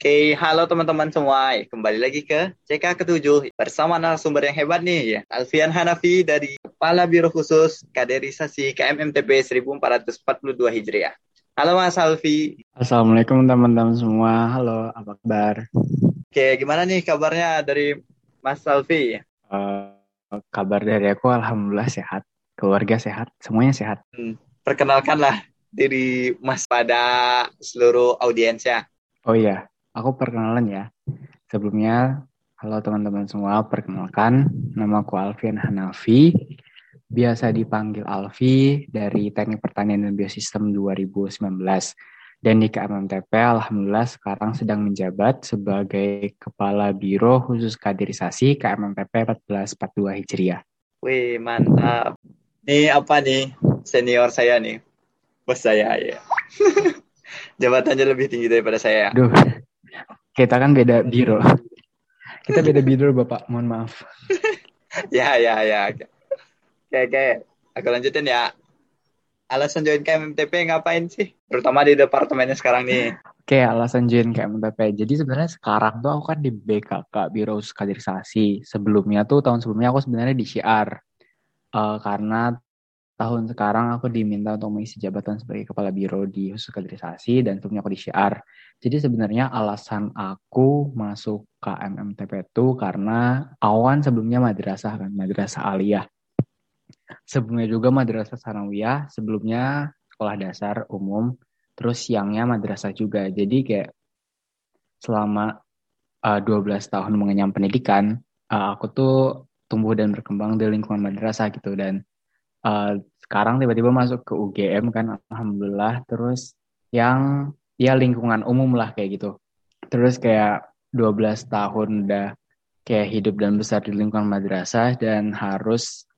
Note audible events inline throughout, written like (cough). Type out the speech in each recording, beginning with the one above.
Oke, halo teman-teman semua. Kembali lagi ke CK ke-7 bersama narasumber yang hebat nih ya. Alfian Hanafi dari Kepala Biro Khusus Kaderisasi KMMTP 1442 Hijriah. Halo Mas Alfi. Assalamualaikum teman-teman semua. Halo, apa kabar? Oke, gimana nih kabarnya dari Mas Alfi? Uh, kabar dari aku alhamdulillah sehat. Keluarga sehat, semuanya sehat. Hmm, perkenalkanlah diri Mas pada seluruh audiensnya. Oh iya, Aku perkenalan ya. Sebelumnya, halo teman-teman semua, perkenalkan nama aku Alfian Hanafi, biasa dipanggil Alfi dari Teknik Pertanian dan Biosistem 2019. Dan di KMMTP, Alhamdulillah sekarang sedang menjabat sebagai Kepala Biro Khusus Kaderisasi KMMTP 1442 Hijriah. Wih, mantap. Ini apa nih senior saya nih? Bos saya ya. (laughs) Jabatannya lebih tinggi daripada saya. Duh, kita kan beda biro. (laughs) Kita beda biro, Bapak. Mohon maaf. (laughs) ya, ya, ya. Oke, oke. Aku lanjutin ya. Alasan join KMTP ngapain sih? Terutama di departemennya sekarang nih. Oke, alasan join KMTP. Jadi sebenarnya sekarang tuh aku kan di BKK, Biro Kaderisasi. Sebelumnya tuh, tahun sebelumnya aku sebenarnya di CR. Uh, karena tahun sekarang aku diminta untuk mengisi jabatan sebagai kepala biro di khusus kaderisasi dan sebelumnya aku di CR. Jadi sebenarnya alasan aku masuk KMMTP itu karena awan sebelumnya madrasah kan, madrasah aliyah. Sebelumnya juga madrasah sanawiyah, sebelumnya sekolah dasar umum, terus siangnya madrasah juga. Jadi kayak selama uh, eh, 12 tahun mengenyam pendidikan, uh, aku tuh tumbuh dan berkembang di lingkungan madrasah gitu dan uh, sekarang tiba-tiba masuk ke UGM kan alhamdulillah. Terus yang ya lingkungan umum lah kayak gitu. Terus kayak 12 tahun udah kayak hidup dan besar di lingkungan madrasah dan harus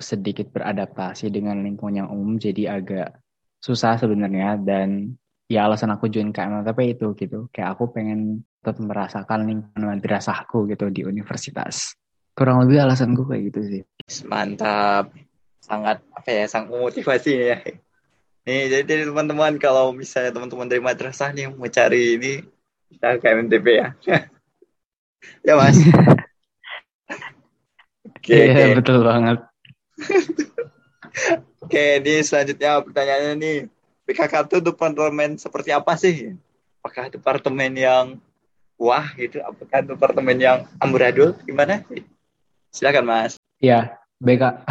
sedikit beradaptasi dengan lingkungan yang umum jadi agak susah sebenarnya. Dan ya alasan aku join KMLTP itu gitu. Kayak aku pengen tetap merasakan lingkungan madrasahku gitu di universitas. Kurang lebih alasanku kayak gitu sih. Mantap sangat apa ya sangat memotivasi ya. Nih jadi teman-teman kalau misalnya teman-teman dari madrasah nih mau cari ini kita ke MTP ya. (laughs) Ya mas? (laughs) Oke okay, yeah, okay. betul banget. (laughs) Oke okay, ini selanjutnya pertanyaannya nih. PKK itu departemen seperti apa sih? Apakah departemen yang wah gitu? Apakah departemen yang amburadul? Gimana? Silakan mas. Ya BK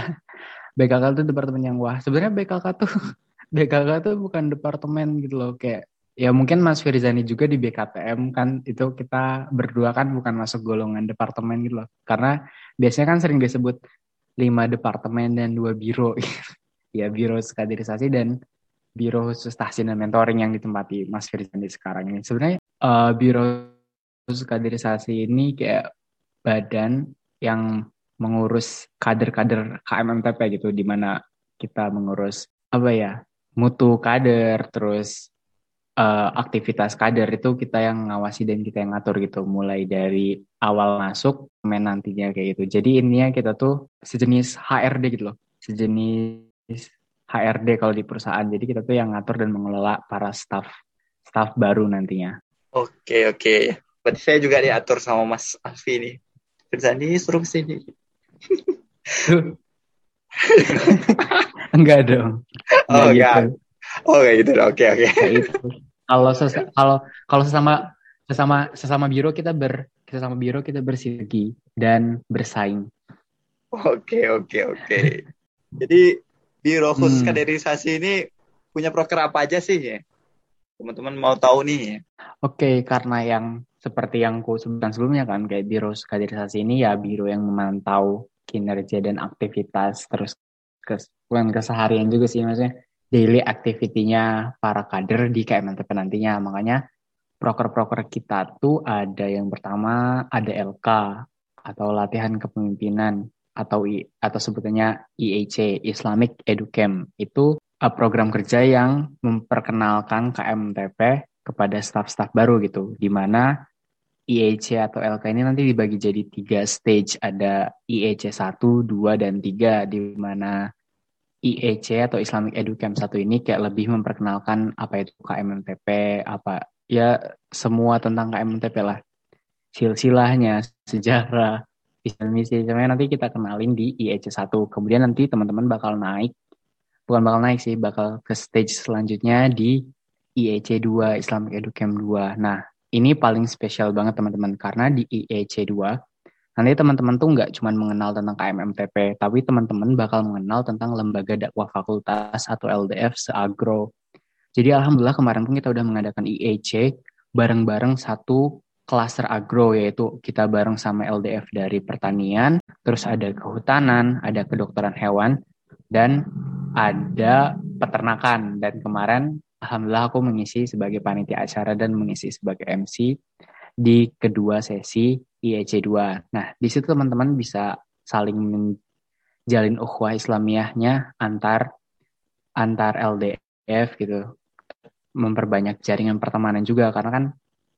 BKK itu departemen yang wah. Sebenarnya BKK tuh (laughs) BKK tuh bukan departemen gitu loh kayak ya mungkin Mas Firzani juga di BKTM kan itu kita berdua kan bukan masuk golongan departemen gitu loh. Karena biasanya kan sering disebut lima departemen dan dua biro. (laughs) ya biro kaderisasi dan biro khusus tahsin dan mentoring yang ditempati Mas Firzani sekarang ini. Sebenarnya uh, biro khusus kaderisasi ini kayak badan yang mengurus kader-kader KMMTP gitu di mana kita mengurus apa ya mutu kader terus uh, aktivitas kader itu kita yang ngawasi dan kita yang ngatur gitu mulai dari awal masuk main nantinya kayak gitu. Jadi intinya kita tuh sejenis HRD gitu loh sejenis HRD kalau di perusahaan. Jadi kita tuh yang ngatur dan mengelola para staff staff baru nantinya. Oke oke. Berarti saya juga diatur sama Mas Alfi nih. Firzani suruh sini (laughs) enggak dong. Enggak oh, enggak. Gitu. Oh, kayak gitu. Oke, oke. Kalau kalau kalau sesama sesama sesama biro kita ber sesama biro kita bersinergi dan bersaing. Oke, oke, oke. Jadi biro khusus hmm. kaderisasi ini punya proker apa aja sih ya? Teman-teman mau tahu nih. Oke, karena yang seperti yang ku sebutkan sebelumnya kan kayak biro kaderisasi ini ya biro yang memantau kinerja dan aktivitas terus kes, bukan keseharian juga sih maksudnya daily activity-nya para kader di KMNTP nantinya makanya proker-proker kita tuh ada yang pertama ada LK atau latihan kepemimpinan atau atau sebutannya IEC Islamic Educamp itu program kerja yang memperkenalkan KMTP kepada staff-staff baru gitu di mana IEC atau LK ini nanti dibagi jadi tiga stage. Ada IEC 1, 2, dan 3 di mana IEC atau Islamic Educamp satu ini kayak lebih memperkenalkan apa itu KMMTP, apa ya semua tentang KMTP lah. Silsilahnya, sejarah, misi nanti kita kenalin di IEC 1. Kemudian nanti teman-teman bakal naik, bukan bakal naik sih, bakal ke stage selanjutnya di IEC 2, Islamic Educam 2. Nah, ini paling spesial banget teman-teman, karena di IEC 2, nanti teman-teman tuh nggak cuma mengenal tentang KMMTP, tapi teman-teman bakal mengenal tentang lembaga dakwah fakultas atau LDF seagro. Jadi alhamdulillah kemarin pun kita udah mengadakan IEC bareng-bareng satu klaster agro yaitu kita bareng sama LDF dari pertanian, terus ada kehutanan, ada kedokteran hewan, dan ada peternakan. Dan kemarin alhamdulillah aku mengisi sebagai panitia acara dan mengisi sebagai MC di kedua sesi IEC 2. Nah, di situ teman-teman bisa saling menjalin ukhuwah Islamiyahnya antar antar LDF gitu memperbanyak jaringan pertemanan juga karena kan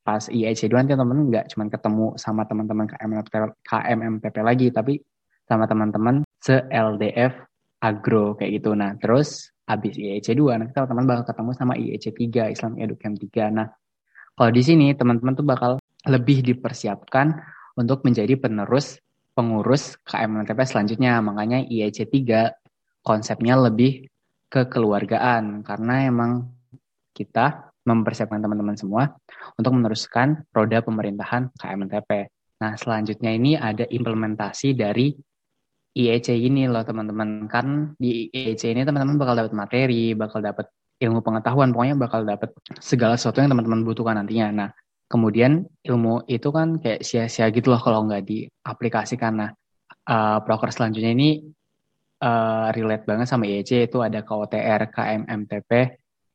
pas IEC 2 nanti teman-teman nggak cuma ketemu sama teman-teman KMMP, KMMPP lagi tapi sama teman-teman se-LDF agro kayak gitu. Nah, terus habis IEC 2 nanti teman-teman bakal ketemu sama IEC 3 Islam Educam 3. Nah, kalau di sini teman-teman tuh bakal lebih dipersiapkan untuk menjadi penerus pengurus KMMTP selanjutnya. Makanya IEC 3 konsepnya lebih kekeluargaan karena emang kita mempersiapkan teman-teman semua untuk meneruskan roda pemerintahan KMNTP. Nah, selanjutnya ini ada implementasi dari IEC ini loh teman-teman. Kan di IEC ini teman-teman bakal dapat materi, bakal dapat ilmu pengetahuan, pokoknya bakal dapat segala sesuatu yang teman-teman butuhkan nantinya. Nah, kemudian ilmu itu kan kayak sia-sia gitu loh kalau nggak diaplikasikan. Nah, uh, proker selanjutnya ini uh, relate banget sama IEC itu ada KOTR, KMMTP,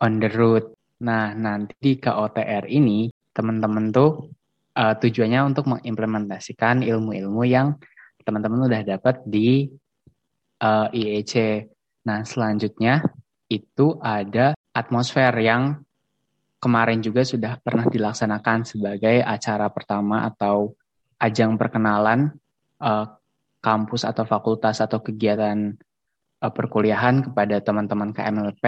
on the road. Nah, nanti di KOTR ini teman-teman tuh uh, tujuannya untuk mengimplementasikan ilmu-ilmu yang teman-teman udah dapat di uh, eh, IEC. Nah, selanjutnya itu ada atmosfer yang kemarin juga sudah pernah dilaksanakan sebagai acara pertama atau ajang perkenalan uh, kampus atau fakultas atau kegiatan uh, perkuliahan kepada teman-teman KMLP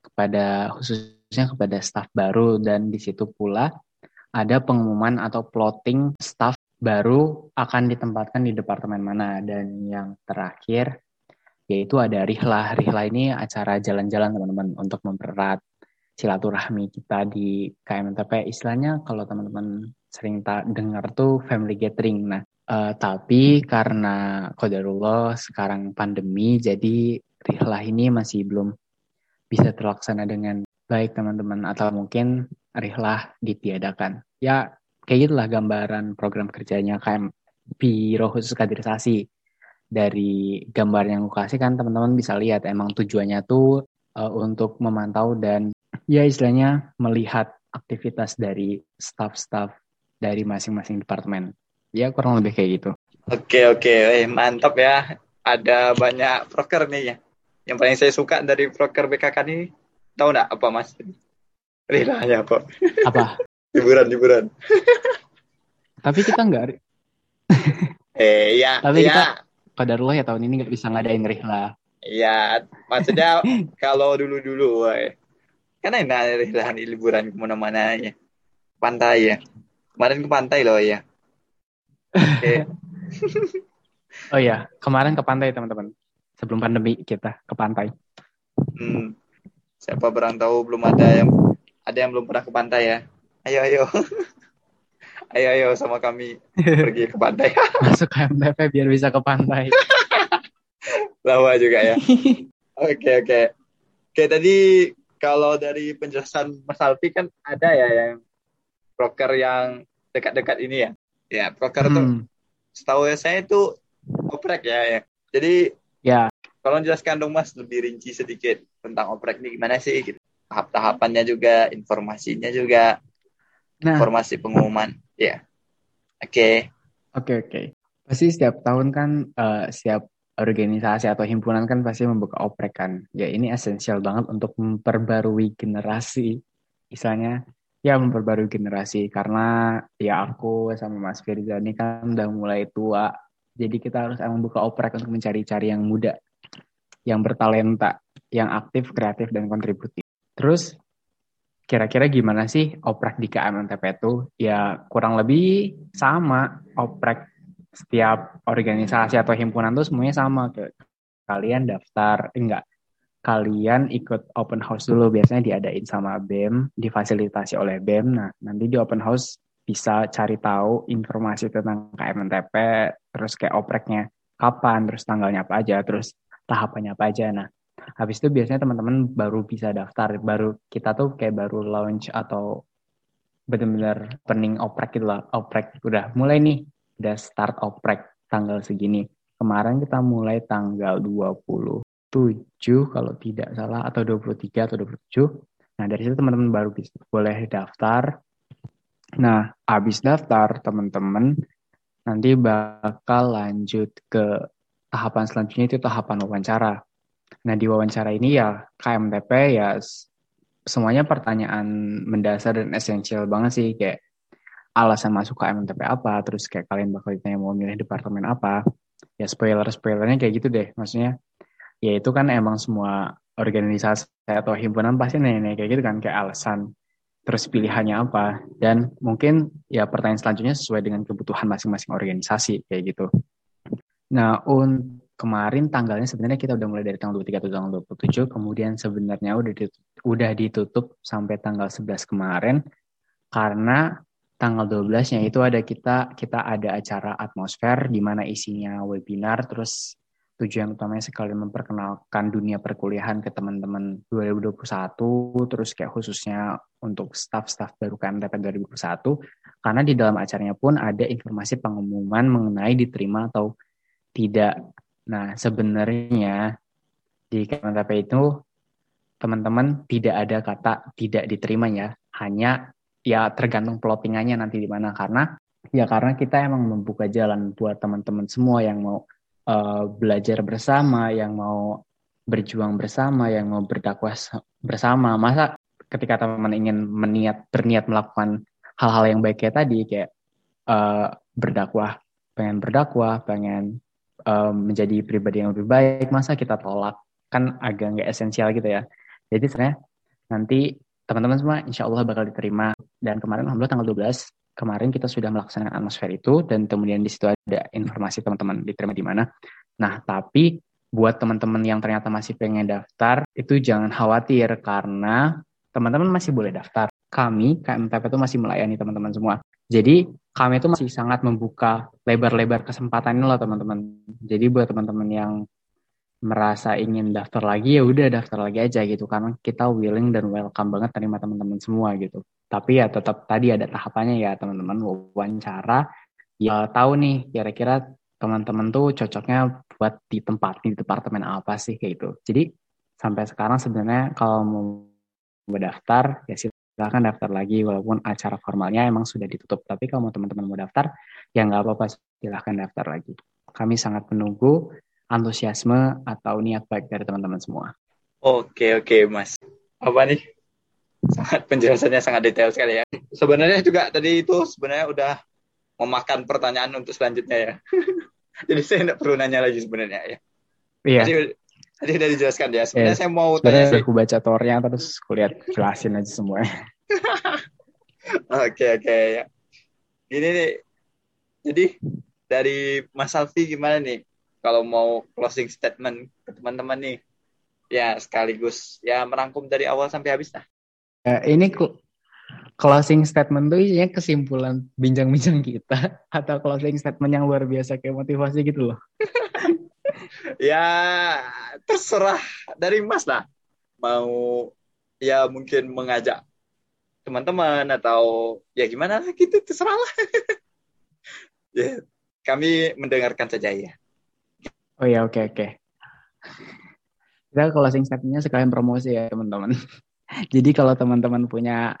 kepada khususnya kepada staff baru dan di situ pula ada pengumuman atau plotting staff baru akan ditempatkan di departemen mana dan yang terakhir yaitu ada rihlah. Rihlah ini acara jalan-jalan teman-teman untuk mempererat silaturahmi kita di KMTP. Istilahnya kalau teman-teman sering tak dengar tuh family gathering. Nah, uh, tapi karena kodarullah sekarang pandemi jadi rihlah ini masih belum bisa terlaksana dengan baik teman-teman atau mungkin rihlah ditiadakan. Ya kayak gitulah gambaran program kerjanya KM Biro khusus kaderisasi. Dari gambar yang aku kasih kan teman-teman bisa lihat emang tujuannya tuh uh, untuk memantau dan ya istilahnya melihat aktivitas dari staff-staff dari masing-masing departemen. Ya kurang lebih kayak gitu. Oke oke, eh, mantap ya. Ada banyak proker nih ya yang paling saya suka dari broker BKK ini tahu nggak apa mas? Rilanya apa? Apa? (laughs) liburan liburan. (laughs) Tapi kita nggak. (laughs) eh ya. Tapi ya. kita pada Allah ya tahun ini nggak bisa ngadain rihla. Iya, maksudnya (laughs) kalau dulu dulu, woy. kan enak rihla liburan ke mana-mana ya, pantai ya. Kemarin ke pantai loh ya. Okay. oh iya, kemarin ke pantai teman-teman sebelum pandemi kita ke pantai. Hmm. Siapa berantau belum ada yang ada yang belum pernah ke pantai ya? Ayo ayo. (laughs) ayo ayo sama kami pergi ke pantai. (laughs) Masuk ke MTP biar bisa ke pantai. (laughs) Lama juga ya. Oke oke. Oke tadi kalau dari penjelasan Mas Alfi kan ada ya yang broker yang dekat-dekat ini ya. Ya, broker hmm. tuh setahu saya itu oprek ya, ya. Jadi ya Tolong jelaskan dong Mas lebih rinci sedikit tentang oprek ini gimana sih gitu. Tahap-tahapannya juga, informasinya juga, nah. informasi pengumuman. Ya. Yeah. Oke. Okay. Oke okay, oke. Okay. Pasti setiap tahun kan uh, setiap organisasi atau himpunan kan pasti membuka oprek kan. Ya ini esensial banget untuk memperbarui generasi. Misalnya ya memperbarui generasi karena ya aku sama Mas Firza ini kan udah mulai tua. Jadi kita harus emang buka oprek untuk mencari-cari yang muda yang bertalenta, yang aktif, kreatif, dan kontributif. Terus kira-kira gimana sih oprek di KMNTP itu? Ya kurang lebih sama oprek setiap organisasi atau himpunan tuh semuanya sama. Ke kalian daftar enggak. Kalian ikut open house dulu biasanya diadain sama BEM difasilitasi oleh BEM nah nanti di open house bisa cari tahu informasi tentang KMNTP terus kayak opreknya kapan terus tanggalnya apa aja terus tahapannya apa aja. Nah habis itu biasanya teman-teman baru bisa daftar baru kita tuh kayak baru launch atau benar-benar pening oprek gitu lah oprek. Udah mulai nih udah start oprek tanggal segini. Kemarin kita mulai tanggal 27 kalau tidak salah atau 23 atau 27 nah dari situ teman-teman baru bisa boleh daftar. Nah habis daftar teman-teman nanti bakal lanjut ke tahapan selanjutnya itu tahapan wawancara Nah di wawancara ini ya KMTP ya semuanya pertanyaan mendasar dan esensial banget sih kayak alasan masuk KMTP apa, terus kayak kalian bakal ditanya mau milih departemen apa. Ya spoiler-spoilernya kayak gitu deh. Maksudnya ya itu kan emang semua organisasi atau himpunan pasti nanya kayak gitu kan kayak alasan terus pilihannya apa dan mungkin ya pertanyaan selanjutnya sesuai dengan kebutuhan masing-masing organisasi kayak gitu. Nah, untuk kemarin tanggalnya sebenarnya kita udah mulai dari tanggal 23 atau tanggal 27, kemudian sebenarnya udah ditutup, udah ditutup sampai tanggal 11 kemarin karena tanggal 12-nya itu ada kita kita ada acara atmosfer di mana isinya webinar terus tujuan utamanya sekalian memperkenalkan dunia perkuliahan ke teman-teman 2021 terus kayak khususnya untuk staff-staff baru KMTP 2021 karena di dalam acaranya pun ada informasi pengumuman mengenai diterima atau tidak Nah, sebenarnya di KMTP itu teman-teman tidak ada kata tidak diterima ya, hanya ya tergantung plottingannya nanti di mana karena ya karena kita emang membuka jalan buat teman-teman semua yang mau uh, belajar bersama, yang mau berjuang bersama, yang mau berdakwah bersama. Masa ketika teman-teman ingin meniat berniat melakukan hal-hal yang baik kayak tadi kayak uh, berdakwah, pengen berdakwah, pengen um, menjadi pribadi yang lebih baik masa kita tolak? Kan agak nggak esensial gitu ya. Jadi sebenarnya nanti teman-teman semua insya Allah bakal diterima. Dan kemarin alhamdulillah tanggal 12 kemarin kita sudah melaksanakan atmosfer itu dan kemudian di situ ada informasi teman-teman diterima di mana. Nah tapi buat teman-teman yang ternyata masih pengen daftar itu jangan khawatir karena teman-teman masih boleh daftar kami KMTP itu masih melayani teman-teman semua jadi kami itu masih sangat membuka lebar-lebar kesempatan ini loh teman-teman. Jadi buat teman-teman yang merasa ingin daftar lagi ya udah daftar lagi aja gitu karena kita willing dan welcome banget terima teman-teman semua gitu. Tapi ya tetap tadi ada tahapannya ya teman-teman wawancara ya tahu nih kira-kira teman-teman tuh cocoknya buat di tempat di departemen apa sih kayak gitu. Jadi sampai sekarang sebenarnya kalau mau mendaftar ya silahkan daftar lagi walaupun acara formalnya emang sudah ditutup. Tapi kalau teman-teman mau daftar, ya nggak apa-apa silahkan daftar lagi. Kami sangat menunggu antusiasme atau niat baik dari teman-teman semua. Oke, oke Mas. Apa nih? Sangat penjelasannya sangat detail sekali ya. Sebenarnya juga tadi itu sebenarnya udah memakan pertanyaan untuk selanjutnya ya. (laughs) Jadi saya tidak perlu nanya lagi sebenarnya ya. Iya. Jadi, Tadi udah dijelaskan ya. Sebenarnya yeah. saya mau tanya sih. Aku baca tornya terus kulihat jelasin aja semua. (laughs) Oke oke ya. Gini nih. Jadi dari Mas Alfi gimana nih kalau mau closing statement ke teman-teman nih? Ya sekaligus ya merangkum dari awal sampai habis lah. Ya, ini closing statement tuh isinya kesimpulan bincang-bincang kita (laughs) atau closing statement yang luar biasa kayak motivasi gitu loh. (laughs) ya terserah dari Mas lah. Mau ya mungkin mengajak teman-teman atau ya gimana gitu terserah lah. (laughs) ya, kami mendengarkan saja ya. Oh ya oke okay, oke. Okay. Kita closing statementnya sekalian promosi ya teman-teman. (laughs) Jadi kalau teman-teman punya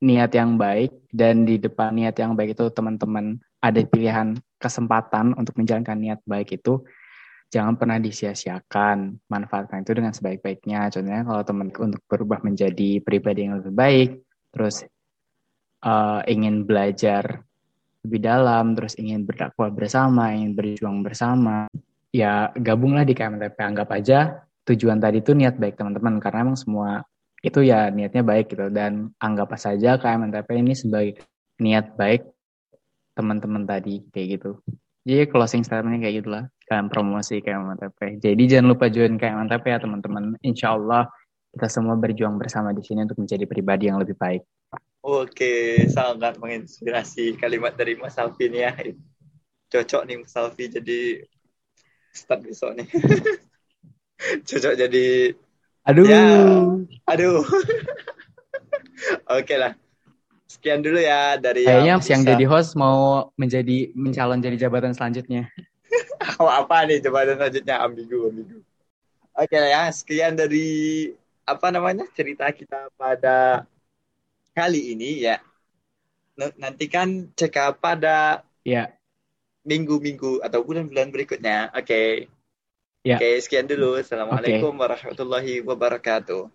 niat yang baik dan di depan niat yang baik itu teman-teman ada pilihan kesempatan untuk menjalankan niat baik itu jangan pernah disia-siakan. Manfaatkan itu dengan sebaik-baiknya. Contohnya kalau teman untuk berubah menjadi pribadi yang lebih baik, terus uh, ingin belajar lebih dalam, terus ingin berdakwah bersama, ingin berjuang bersama, ya gabunglah di KMTP. Anggap aja tujuan tadi itu niat baik teman-teman, karena emang semua itu ya niatnya baik gitu dan anggap saja KMNTP ini sebagai niat baik teman-teman tadi kayak gitu. Jadi closing statementnya kayak gitulah kalian promosi KMNTP. Jadi jangan lupa join KMNTP ya teman-teman. Insya Allah kita semua berjuang bersama di sini untuk menjadi pribadi yang lebih baik. Oke, sangat menginspirasi kalimat dari Mas Alvin ya. Cocok nih Mas Alvin jadi start besok nih. (laughs) Cocok jadi Aduh. Ya, aduh. (laughs) Oke lah. Sekian dulu ya dari Kayaknya yang, yang jadi host mau menjadi mencalon jadi jabatan selanjutnya. (laughs) apa nih jabatan selanjutnya ambigu ambigu. Oke lah ya, sekian dari apa namanya cerita kita pada kali ini ya. Nantikan cek pada ya minggu-minggu atau bulan-bulan berikutnya. Oke. Okay. Ya. Oke, sekian dulu. Assalamualaikum okay. warahmatullahi wabarakatuh.